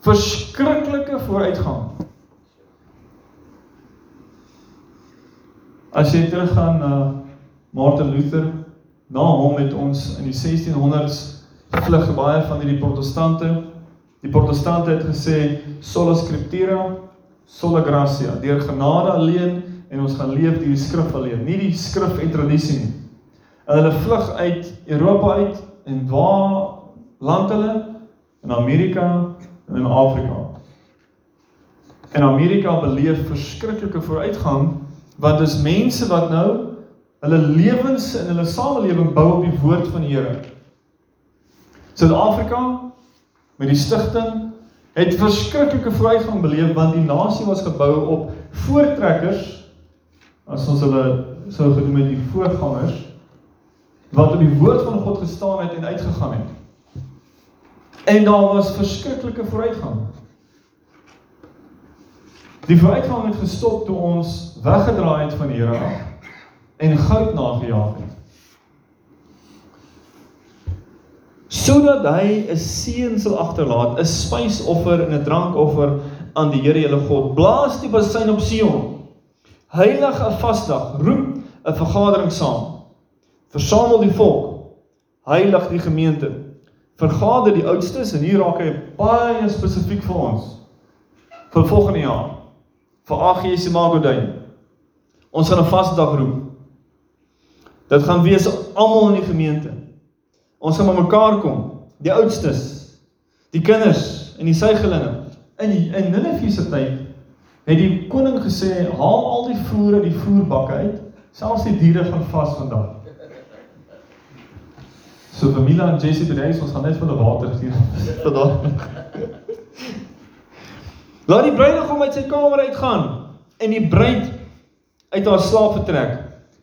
verskriklike vooruitgang. As jy teruggaan na Martin Luther, na hom het ons in die 1600s vlug baie van hierdie protestante. Die protestante het gesê sola scriptura, sola gratia, deur genade alleen en ons gaan leef deur die skrif alleen, nie die skrif en tradisie nie. En hulle vlug uit Europa uit en waar land hulle? In Amerika en in Afrika. En Amerika beleef verskriklike vooruitgang want dis mense wat nou hulle lewens en hulle samelewing bou op die woord van die Here. Suid-Afrika met die stigting het verskriklike vooruitgang beleef want die nasie was gebou op voortrekkers as ons hulle sou genoem het die voorgangers wat op die woord van God gestaan het en uitgegaan het. En daar was verskriklike vooruitgang. Die vooruitgang het gestop toe ons weggedraai het van die Here af en goud nagejaag het. Sodat hy 'n seun sal agterlaat, 'n spysoffer en 'n drankoffer aan die Here jou God. Blaas die basuin op Sion. Heilig 'n vasdag, roep 'n vergadering saam. Versamel die volk. Heilig die gemeente. Vergader die oudstes en hier raak hy baie spesifiek vir ons vir volgende jaar. Vir AGS Magodyn. Ons gaan 'n vasdag roep. Dit gaan wees almal in die gemeente. Ons gaan mekaar kom, die oudstes, die kinders en die suigelinge. In in Nineve se tyd het die koning gesê, "Haal al die voer uit die voerbakke uit, selfs die diere gaan vas vandag." So vir Mila en Jessie bereis ons gaan net vir hulle water gee vandag. Laat die bruidegom uit sy kamer uitgaan en die bruid uit haar slaap vertrek.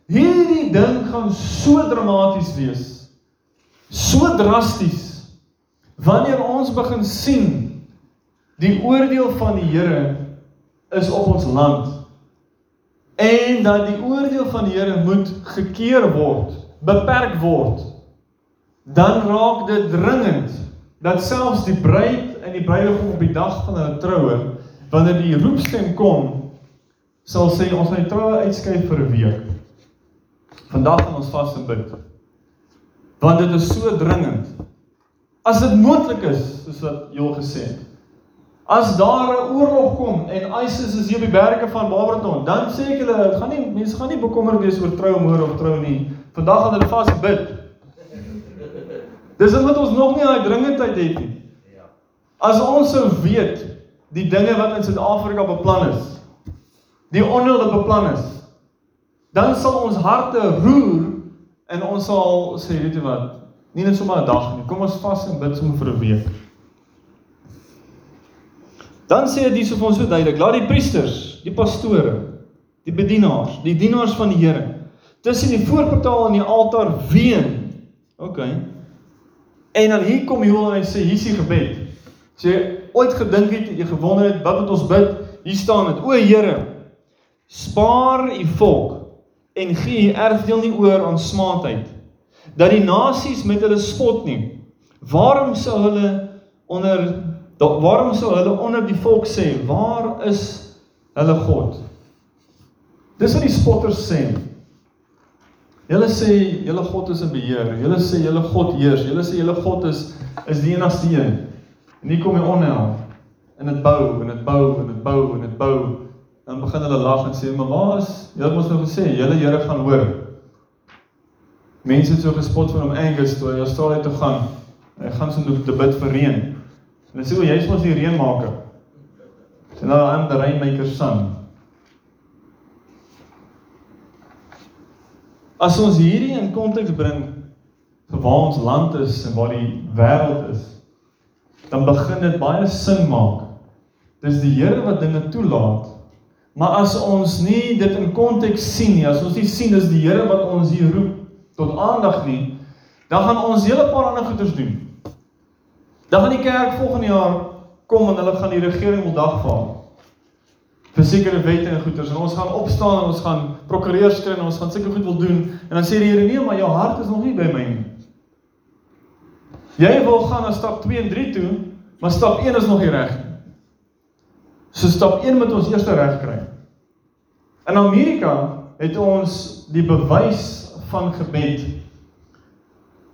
Hierdie ding gaan so dramaties wees so drasties. Wanneer ons begin sien die oordeel van die Here is op ons land. En dat die oordeel van die Here moet gekeer word, beperk word, dan raak dit dringend dat selfs die bruid en die bruidegom op die dag van hulle troue, wanneer die roepstem kom, sal sê ons gaan die troue uitskuif vir 'n week. Vandag gaan ons vas en bid want dit is so dringend. As dit moontlik is, soos wat Joel gesê het. As daar 'n oorlog kom en ISIS is hier op die berge van Barberton, dan sê ek hulle, gaan nie mense gaan nie bekommerd wees oor trou môre of trou nie. Vandag gaan hulle vas bid. Dis omdat ons nog nie daai dringendheid het nie. As ons sou weet die dinge wat in Suid-Afrika beplan is, die onheil wat beplan is, dan sal ons harte roer En ons sal sê, weet jy wat, nie net sommer 'n dag nie. Kom ons vas en bid sommer vir 'n week. Dan sê dit hierso vir ons so duidelik, laat die priesters, die pastore, die bedienaars, die dienaars van die Here tussen die voorportaal en die altaar ween. OK. En dan hier kom Joel en hy sê hier's die gebed. Sê ooit gedink het jy gewonder het wat moet ons bid? Hier staan dit: O Here, spaar u volk en gee erfdeel nie oor aan smaadheid dat die nasies met hulle spot nie waarom sou hulle onder waarom sou hulle onder die volk sê waar is hulle God dis wat die spotters sê Julle sê julle God is in beheer. Julle sê julle God heers. Julle sê julle God is is die enigste een. En hier kom die onheil. En dit bou en dit bou en dit bou en dit bou. Dan begin hulle lag en sê, "Maar waar is? Julle het mos nou gesê julle Here gaan hoor." Mense het so gespot van hom Angus toe hy Australië toe gaan. Hy gaan so te bid vir reën. En hulle sê, "O, jy's mos die reënmaker." En nou aan die rainmaker son. As ons hierdie in konteks bring vir waar ons land is en waar die wêreld is, dan begin dit baie sin maak. Dis die Here wat dinge toelaat. Maar as ons nie dit in konteks sien nie, as ons nie sien dis die Here wat ons hier roep tot aandag nie, dan gaan ons hele paar ander goeders doen. Dan gaan die kerk volgende jaar kom en hulle gaan die regering wil dagvaar vir sekere wette en goeders en ons gaan opstaan en ons gaan prokureurs kry en ons gaan seker goed wil doen en dan sê die Here nee maar jou hart is nog nie by my nie. Jy wil gaan na stap 2 en 3 toe, maar stap 1 is nog nie reg nie. So stap 1 moet ons eers reg kry. In Amerika het ons die bewys van gebed.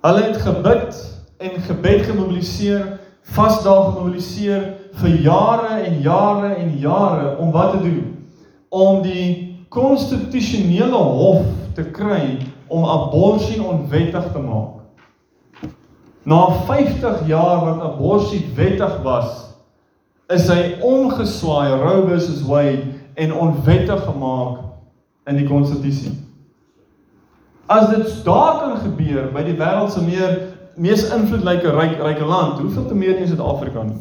Hulle het gebid en gebed gemobiliseer, vasdae gemobiliseer vir jare en jare en jare om wat te doen? Om die konstitusionele hof te kry om abortus onwettig te maak. Na 50 jaar wat abortus wettig was, is hy omgeswaai Roe versus Wade en onwettig gemaak in die konstitusie. As dit daar kan gebeur by die wêreld se meer mees invloedryke ryk ryke land, hoeveel te meer in Suid-Afrika nie.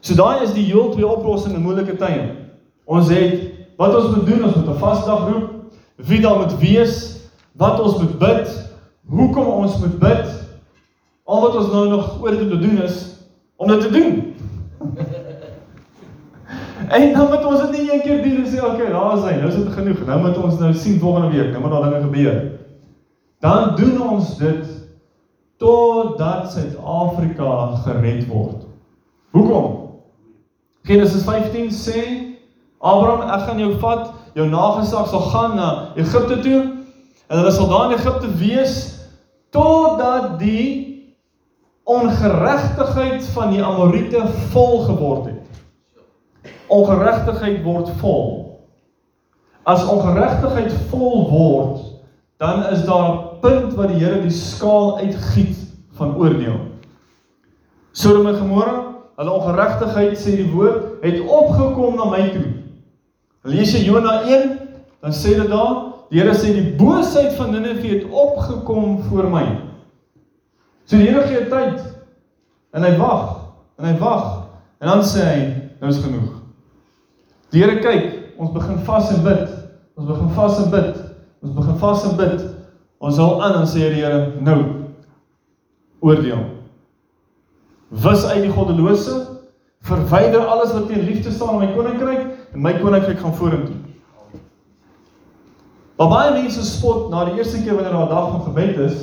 So daai is die heel twee oplossings in moeilike tye. Ons het wat ons moet doen, ons moet 'n vasdag roep, wie daar moet wees, wat ons moet bid, hoekom ons moet bid. Al wat ons nou nog oor te doen is om dit te doen. en dan moet ons dit nie een keer doen en sê okay, daar is hy, nou is dit genoeg. Nou moet ons nou sien volgende week, nou moet daar dinge gebeur. Dan doen ons dit totdat Suid-Afrika gered word. Hoekom? Genesis 15 sê Abraham, ek gaan jou vat, jou nageslag sal gaan na Egipte toe en hulle sal daar in Egipte wees totdat die ongeregtigheid van die Amorite vol geword het. Ongeregtigheid word vol. As ongeregtigheid vol word, dan is daar 'n punt waar die Here die skaal uitgiet van oordeel. Sodom en Gomorra hulle ongeregtigheid sê die woord het opgekom na my toe. Lees jy Jona 1, dan sê dit daar, die Here sê die boosheid van Ninive het opgekom voor my. So die Here gee tyd en hy wag en hy wag en dan sê hy nou is genoeg. Here kyk, ons begin vas en bid. Ons begin vas en bid. Ons begin vas en bid. Ons hou aan en sê die Here nou oordeel wis uit die goddelose, verwyder alles wat teen liefde staan in my koninkryk en my koninkryk gaan vorentoe. Maar baie mense spot na die eerste keer wanneer daar 'n dag van gebed is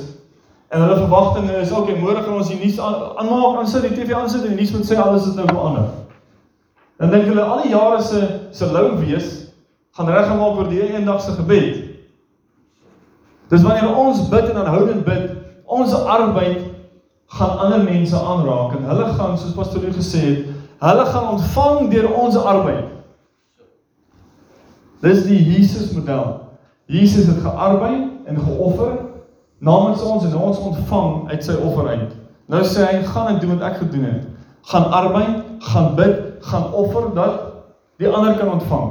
en hulle verwagtinge is okay, môre gaan ons die nuus aanmaak, aan sit die TV aan sit en die nuus moet sê alles is nou verander. Dan dink hulle al die jare se se lou wees gaan reggemaak word deur eendag se gebed. Dis wanneer ons bid en aanhoudend bid, ons arbeid gaan ander mense aanraak en hulle gaan soos pastoor gesê het, hulle gaan ontvang deur ons arbeid. Dis die Jesus model. Jesus het gearbei en geoffer namens ons en ons ontvang uit sy offer uit. Nou sê hy, gaan en doen wat ek gedoen het. Gaan arbei, gaan bid, gaan offer dat die ander kan ontvang.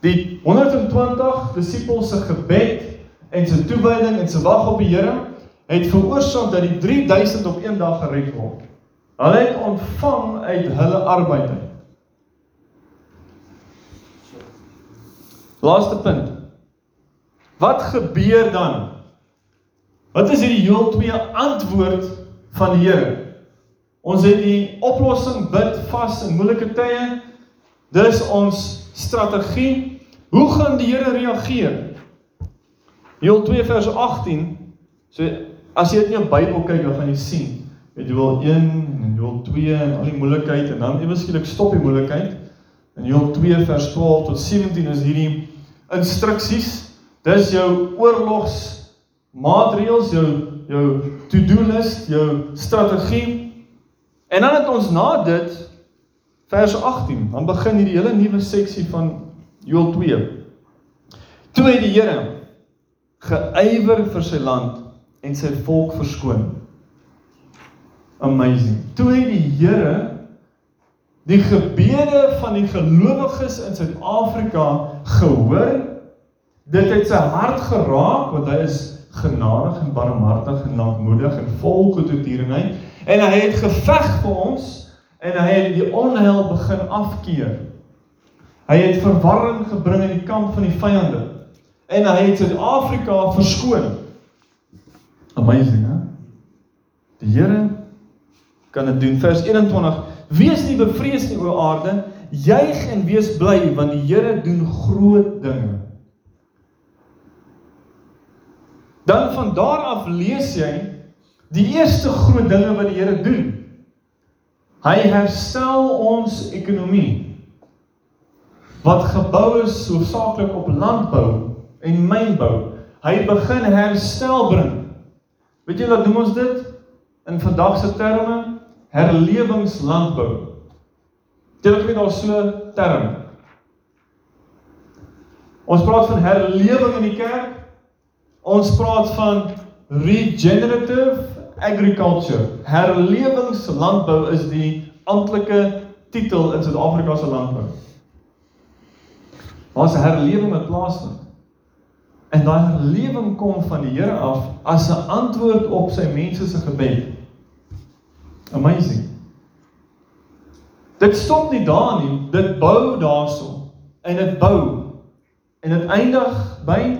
Die 120 disippels se gebed en sy toewyding en sy wag op die Here het veroorsaak dat die 3000 op een dag gered word. Hulle het ontvang uit hulle arbeid. Laaste punt. Wat gebeur dan? Wat is hierdie heel twee antwoord van die Here? Ons het die oplossing bid vas in moeilike tye. Dis ons strategie. Hoe gaan die Here reageer? Heel 2 vers 18 so As jy dit in jou Bybel kyk, dan gaan jy sien, jy wil 1 en wil 2 en al die moeilikheid en dan ewe skielik stop die moeilikheid. In Joel 2 vers 12 tot 17 is hierdie instruksies Dis jou oorlogs maatreëls, jou jou to-do list, jou strategie. En dan het ons na dit vers 18, dan begin hierdie hele nuwe seksie van Joël 2. Toe het die Here geywer vir sy land en sy volk verskoon. Amazing. Toe het die Here die gebede van die gelowiges in Suid-Afrika gehoor. Dit het sy hart geraak want hy is genadig en barmhartig en lankmoedig en vol goedertierenheid en hy het geveg vir ons en hy het die onheil begin afkeer. Hy het verwarring gebring in die kamp van die vyande en hy het Suid-Afrika verskoon. Amazing, hè? Die Here kan dit doen. Vers 21: Wees nie bevrees nie o aarde, juig en wees bly want die Here doen groot dinge. Dan van daar af lees jy die eerste groot dinge wat die Here doen. Hy herstel ons ekonomie wat gebou is hoofsaaklik op landbou en mynbou. Hy begin herstel bring. Weet jy wat noem ons dit in vandag se terme? Herlewingslandbou. Jy weet daar so 'n term. Ons praat van herlewing in die kerk. Ons praat van regenerative agriculture. Herlewingslandbou is die amptelike titel in Suid-Afrika se landbou. Ons herlewing wat plaasvind. En daai herlewing kom van die Here af as 'n antwoord op sy mense se gebed. Amazing. Dit stop nie daar nie, dit bou daarso en dit bou. En dit eindig by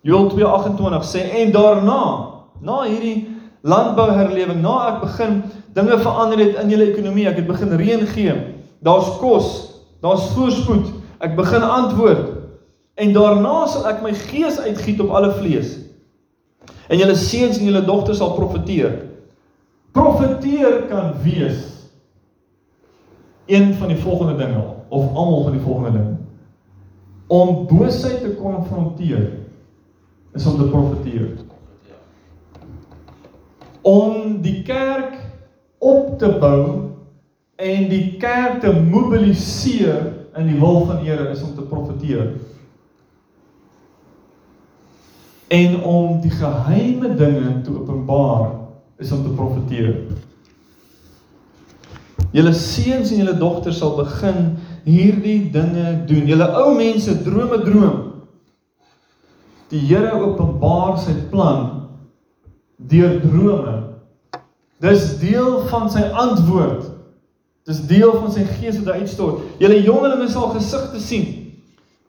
Joel 2:28 sê en daarna, na hierdie landbouherlewing, na ek begin dinge verander het in julle ekonomie, ek het begin reën gee. Daar's kos, daar's voorspoed. Ek begin antwoord. En daarna sal ek my gees uitgiet op alle vlees. En julle seuns en julle dogters sal profeteer. Profeteer kan wees een van die volgende dinge of almal van die volgende dinge. Om boosheid te konfronteer is om te profeteer. Om die kerk op te bou en die kerk te mobiliseer in die wil van die Here is om te profeteer. En om die geheime dinge te openbaar is om te profeteer. Julle seuns en julle dogters sal begin hierdie dinge doen. Julle ou mense drome droom. Die Here openbaar sy plan deur drome. Dis deel van sy antwoord. Dis deel van sy gees wat hy uitstort. Julle jongelinge sal gesigte sien.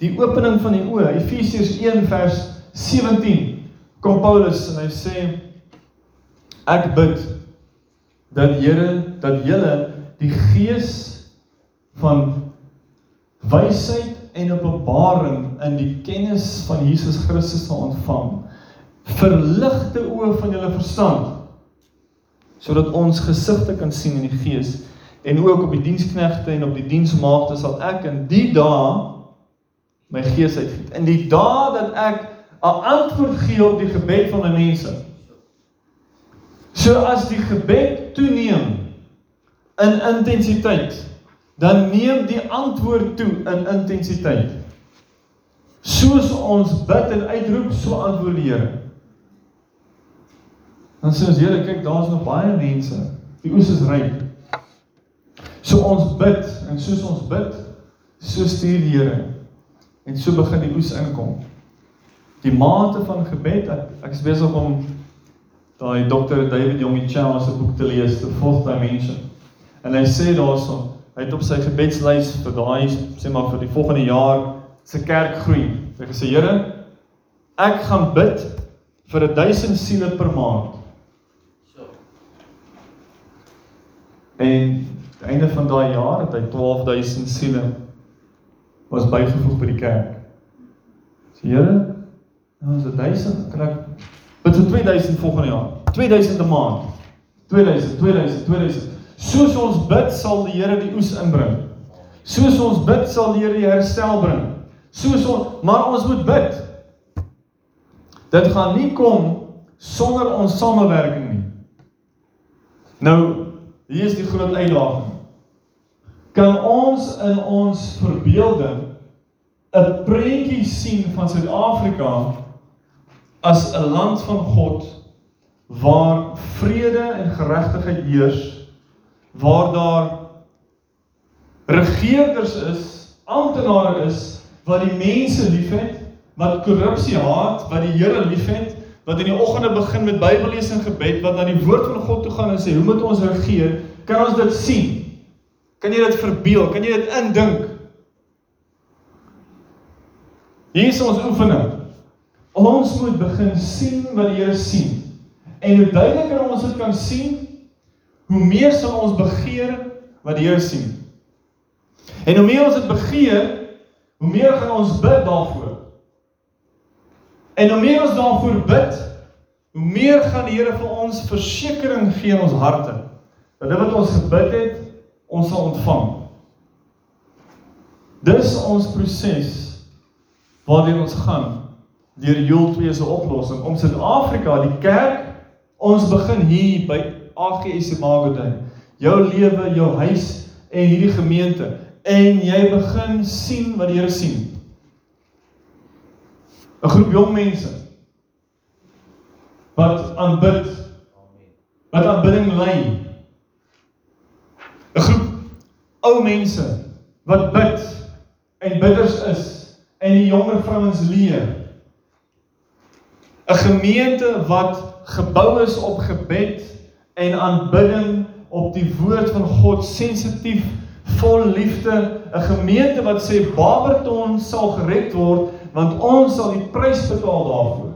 Die opening van die oë, Efesiërs 1 vers 17. Kom Paulus en hy sê ek bid dat Here dat julle die gees van wysheid en openbaring in die kennis van Jesus Christus sal ontvang. Verligte oë van julle verstand sodat ons gesigte kan sien in die gees en ook op die diensknegte en op die diensmaagde sal ek in die dae my gees uitgiet. In die dae dat ek 'n antwoord gee op die gebed van die mense. So as die gebed toeneem in intensiteit dan neem die antwoord toe in intensiteit. Soos ons bid en uitroep, so antwoord die Here. Dan sê ons Here, kyk, daar's nog baie mense. Die oes is ryp. So ons bid en soos ons bid, so stuur die Here. En so begin die oes inkom. Die mate van gebed, ek, ek is besig om daai Dr. David Jongie Chow se boek te lees, The Fourth Dimension. En hy sê daarson Hy het op sy gebedslys vir daai sê maar vir die volgende jaar se kerk groei. Hy gesê Here, ek gaan bid vir 1000 siele per maand. En einde van daai jaar het hy 12000 siele was bygevoeg by die kerk. Sê Here, nou is dit 1000, kan ek bid vir 2000 volgende jaar. 2000 'n maand. 2000, 2000, 2000. Soos ons bid, sal die Here die oes inbring. Soos ons bid, sal die Here die herstel bring. Soos ons, maar ons moet bid. Dit gaan nie kom sonder ons samewerking nie. Nou, hier is die groot uitdaging. Kan ons in ons verbeelding 'n prentjie sien van Suid-Afrika as 'n land van God waar vrede en geregtigheid heers, waar daar regerders is, amptenare is wat die mense liefhet, wat korrupsie haat, wat die Here liefhet, wat in die oggende begin met Bybellees en gebed, wat na die woord van God toe gaan en sê, "Hoe moet ons regeer?" Kan ons dit sien? Kan jy dit verbeel? Kan jy dit indink? Hier is ons oefening. Ons moet begin sien wat die Here sien. En hoe duideliker ons dit kan sien, hoe meer sal ons begeer wat die Here sien. En hoe meer ons dit begeer, hoe meer gaan ons bid daarvoor. En hoe meer ons daarvoor bid, hoe meer gaan die Here vir ons versekering gee in ons harte dat dit wat ons gebid het, ons sal ontvang. Dis ons proses waardeur ons gaan deur Joel 2 se oplossing om Suid-Afrika, die kerk, ons begin hier by AGS Magodin. Jou lewe, jou huis en hierdie gemeente en jy begin sien wat die Here sien. 'n Groep jong mense wat aanbid. Wat aanbidding lei. 'n Groep ou mense wat bid en bidders is en die jonger vrouens leer. 'n Gemeente wat gebou is op gebed en aanbidding op die woord van God sensitief vol liefde 'n gemeente wat sê Barberton sal gered word want ons sal die prys betaal daarvoor.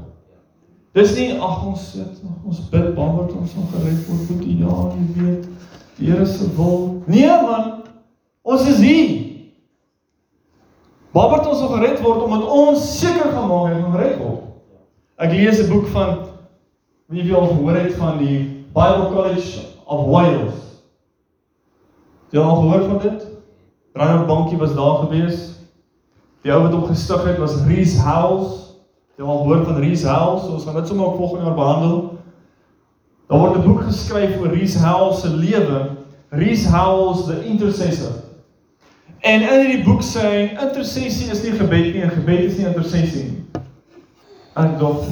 Dis nie ag ons sit ons bid Barberton sal gered word moet u ja jy weet die Here se wil. Nee man. Ons is hier. Barberton sal gered word omdat ons seker gaan maak hy gaan gered word. Ek lees 'n boek van wie jy al gehoor het van die Bible College of Wales. Jy al gehoor van dit? Reinhard Bankie was daar gewees. Die ou wat hom gestig het was Rees Howells. Jy al gehoor van Rees Howells? Ons gaan dit sommer ook volgende jaar behandel. Daar word 'n boek geskryf oor Rees Howells se lewe. Rees Howells the intercessor. En in hierdie boek sê hy intersessie is nie gebed nie en gebed is nie intersessie nie. Ek dink,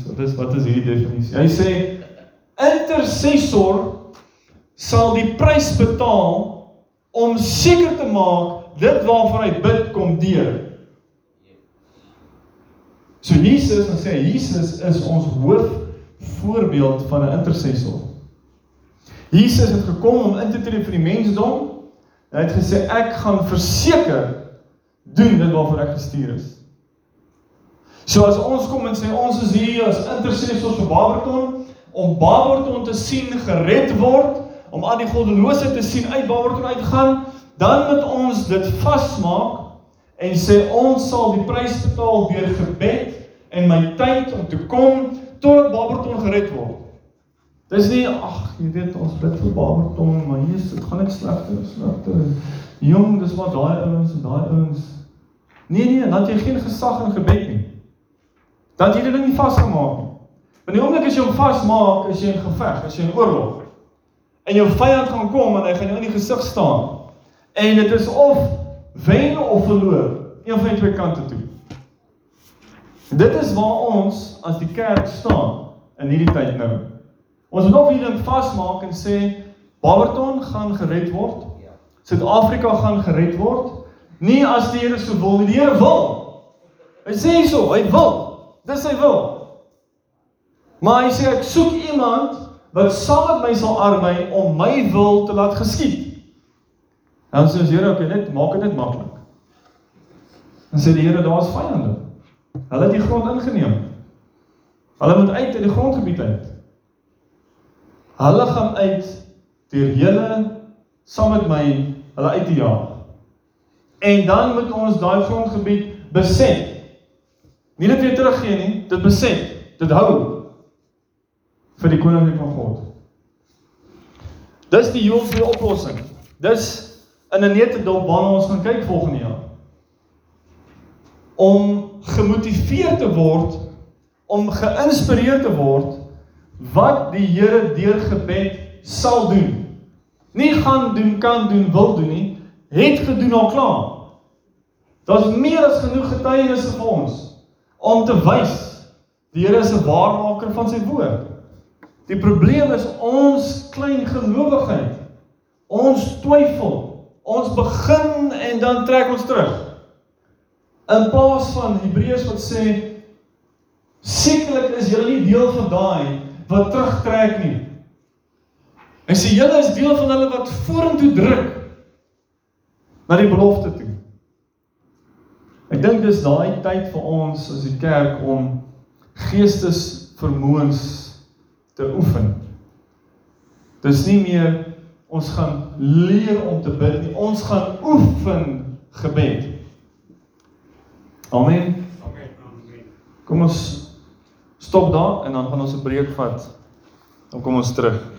so dis wat is hierdie definisie? Hy sê intercessor sal die prys betaal om seker te maak dit waarvan hy bid kom deur. So Jesus, dan sê Jesus is ons hoof voorbeeld van 'n intercessor. Jesus het gekom om in te tree vir die mensdom. Hy het gesê ek gaan verseker doen dit waarvoor ek gestuur is. So as ons kom en sê ons is hier as intercessors vir Barberton om Barberton te sien gered word, om al die goddelose te sien uit Barberton uitgaan, dan moet ons dit vasmaak en sê ons sal die prys betaal deur gebed en my tyd om te kom tot Barberton gered word. Dis nie ag, jy weet ons bid vir Barberton, maar hier is dit gaan net slegter en slegter. Jong, dis maar daai ouens en daai ouens. Nee nee, dan jy geen gesag in gebed nie. Dan jy dit nie vasgemaak nie. Want die oomblik as jy hom vasmaak, is jy in geveg, as jy in oorlog. En jou vyand gaan kom en hy gaan jou in die gesig staan. En dit is of wen of verloor, een van die twee kante toe. Dit is waar ons as die kerk staan in hierdie tyd nou. Ons moet nog hierdie vasmaak en sê Barberton gaan gered word. Suid-Afrika gaan gered word. Nie as die Here se wil nie, die Here wil. Hy sê so, hy wil. Dis sy wil. Maar hy sê ek soek iemand wat saam met my sal arbei om my wil te laat geskied. Dan sê die Here, okay, net maak dit net maklik. Dan sê die Here, daar's vyande. Hulle het die grond ingeneem. Hulle moet uit uit die grondgebied uit. Hulle gaan uit deur julle saam met my hulle uit te jaag. En dan moet ons daai grondgebied beset. Nie net weer teruggee nie, dit beset, dit hou vir die koninkryk van God. Dis die Joelse oplossing. Dis in 'n netedop waarna ons gaan kyk volgende jaar. Om gemotiveer te word om geïnspireer te word wat die Here deur gebed sal doen. Nie gaan doen, kan doen, wil doen nie, het gedoen al klaar. Daar's meer as genoeg getuienisse vir ons om te wys die Here is 'n waarmaker van sy woord. Die probleem is ons klein gelowigheid. Ons twyfel. Ons begin en dan trek ons terug. In plaas van Hebreërs wat sê sekerlik is julle nie deel van daai wat terugtrek nie. Hy sê julle is deel van hulle wat vorentoe druk na die belofte toe. Ek dink dis daai tyd vir ons as die kerk om geestesvermoëns te oefen. Dis nie meer ons gaan leer om te bid nie, ons gaan oefen gebed. Amen. Kom ons stop daar en dan gaan ons 'n breek vat. Dan kom ons terug.